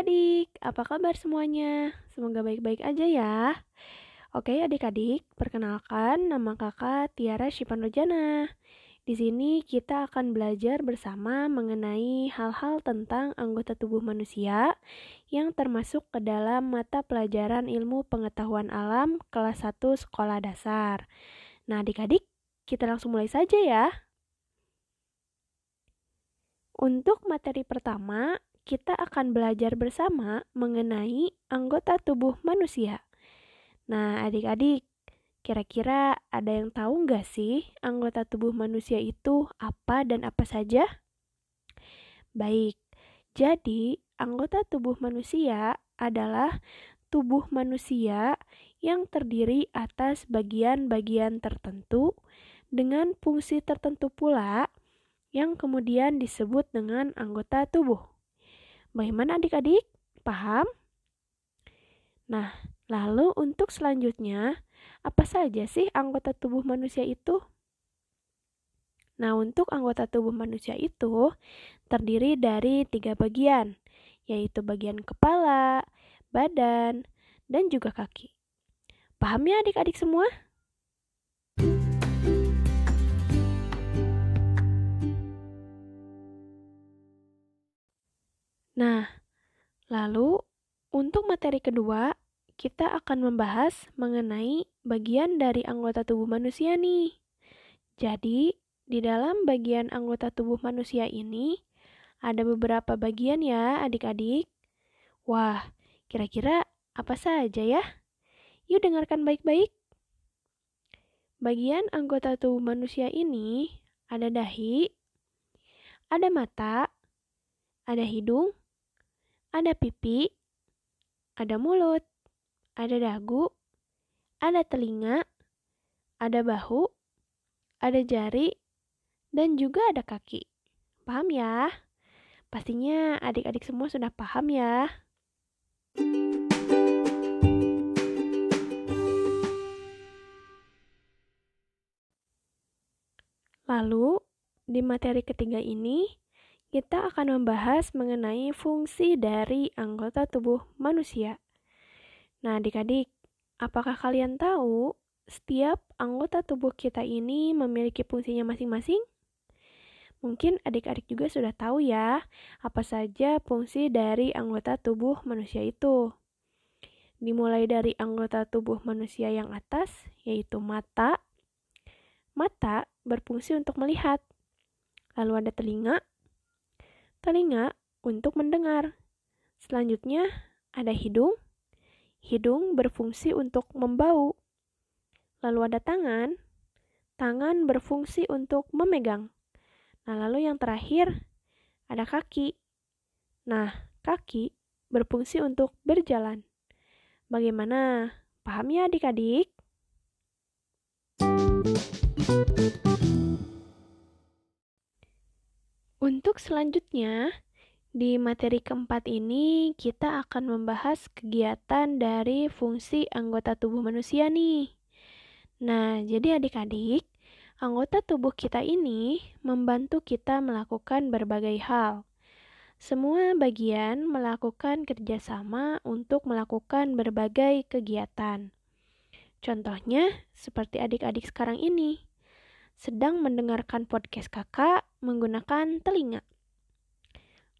adik-adik, apa kabar semuanya? Semoga baik-baik aja ya. Oke adik-adik, perkenalkan nama kakak Tiara Shipanojana. Di sini kita akan belajar bersama mengenai hal-hal tentang anggota tubuh manusia yang termasuk ke dalam mata pelajaran ilmu pengetahuan alam kelas 1 sekolah dasar. Nah adik-adik, kita langsung mulai saja ya. Untuk materi pertama, kita akan belajar bersama mengenai anggota tubuh manusia. Nah, adik-adik, kira-kira ada yang tahu nggak sih anggota tubuh manusia itu apa dan apa saja? Baik, jadi anggota tubuh manusia adalah tubuh manusia yang terdiri atas bagian-bagian tertentu dengan fungsi tertentu pula yang kemudian disebut dengan anggota tubuh. Bagaimana adik-adik? Paham? Nah, lalu untuk selanjutnya, apa saja sih anggota tubuh manusia itu? Nah, untuk anggota tubuh manusia itu terdiri dari tiga bagian, yaitu bagian kepala, badan, dan juga kaki. Paham ya adik-adik semua? Nah, lalu untuk materi kedua, kita akan membahas mengenai bagian dari anggota tubuh manusia nih. Jadi, di dalam bagian anggota tubuh manusia ini ada beberapa bagian ya, adik-adik. Wah, kira-kira apa saja ya? Yuk dengarkan baik-baik. Bagian anggota tubuh manusia ini ada dahi, ada mata, ada hidung, ada pipi, ada mulut, ada dagu, ada telinga, ada bahu, ada jari, dan juga ada kaki. Paham ya? Pastinya adik-adik semua sudah paham ya. Lalu, di materi ketiga ini, kita akan membahas mengenai fungsi dari anggota tubuh manusia. Nah, adik-adik, apakah kalian tahu setiap anggota tubuh kita ini memiliki fungsinya masing-masing? Mungkin adik-adik juga sudah tahu ya, apa saja fungsi dari anggota tubuh manusia itu. Dimulai dari anggota tubuh manusia yang atas, yaitu mata. Mata berfungsi untuk melihat. Lalu ada telinga, telinga untuk mendengar. Selanjutnya ada hidung. Hidung berfungsi untuk membau. Lalu ada tangan. Tangan berfungsi untuk memegang. Nah, lalu yang terakhir ada kaki. Nah, kaki berfungsi untuk berjalan. Bagaimana? Paham ya adik-adik? Untuk selanjutnya, di materi keempat ini kita akan membahas kegiatan dari fungsi anggota tubuh manusia nih. Nah, jadi adik-adik, anggota tubuh kita ini membantu kita melakukan berbagai hal. Semua bagian melakukan kerjasama untuk melakukan berbagai kegiatan. Contohnya, seperti adik-adik sekarang ini sedang mendengarkan podcast kakak menggunakan telinga.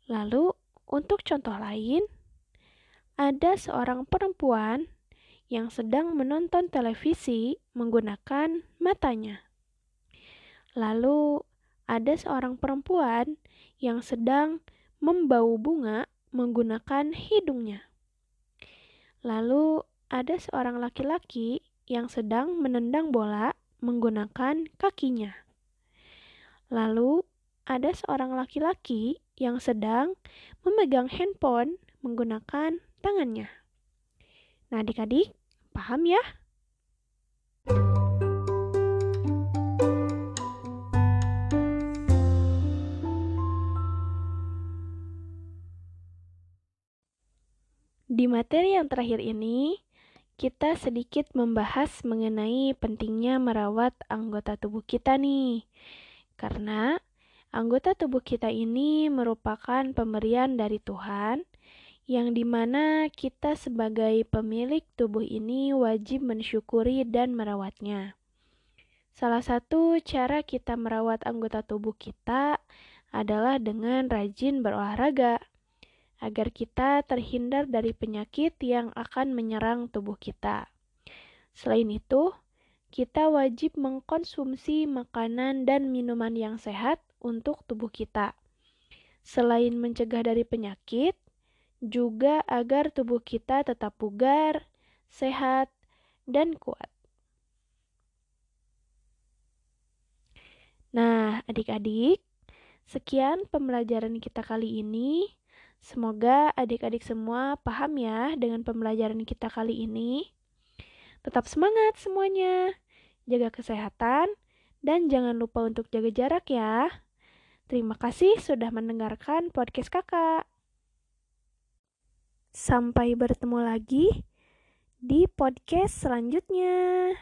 Lalu, untuk contoh lain, ada seorang perempuan yang sedang menonton televisi menggunakan matanya. Lalu, ada seorang perempuan yang sedang membau bunga menggunakan hidungnya. Lalu, ada seorang laki-laki yang sedang menendang bola menggunakan kakinya. Lalu, ada seorang laki-laki yang sedang memegang handphone menggunakan tangannya. Nah, adik-adik, paham ya? Di materi yang terakhir ini, kita sedikit membahas mengenai pentingnya merawat anggota tubuh kita nih. Karena anggota tubuh kita ini merupakan pemberian dari Tuhan yang di mana kita sebagai pemilik tubuh ini wajib mensyukuri dan merawatnya. Salah satu cara kita merawat anggota tubuh kita adalah dengan rajin berolahraga, agar kita terhindar dari penyakit yang akan menyerang tubuh kita. Selain itu, kita wajib mengkonsumsi makanan dan minuman yang sehat untuk tubuh kita. Selain mencegah dari penyakit, juga agar tubuh kita tetap bugar, sehat, dan kuat. Nah, adik-adik, sekian pembelajaran kita kali ini. Semoga adik-adik semua paham ya dengan pembelajaran kita kali ini. Tetap semangat semuanya, jaga kesehatan, dan jangan lupa untuk jaga jarak ya. Terima kasih sudah mendengarkan podcast kakak. Sampai bertemu lagi di podcast selanjutnya.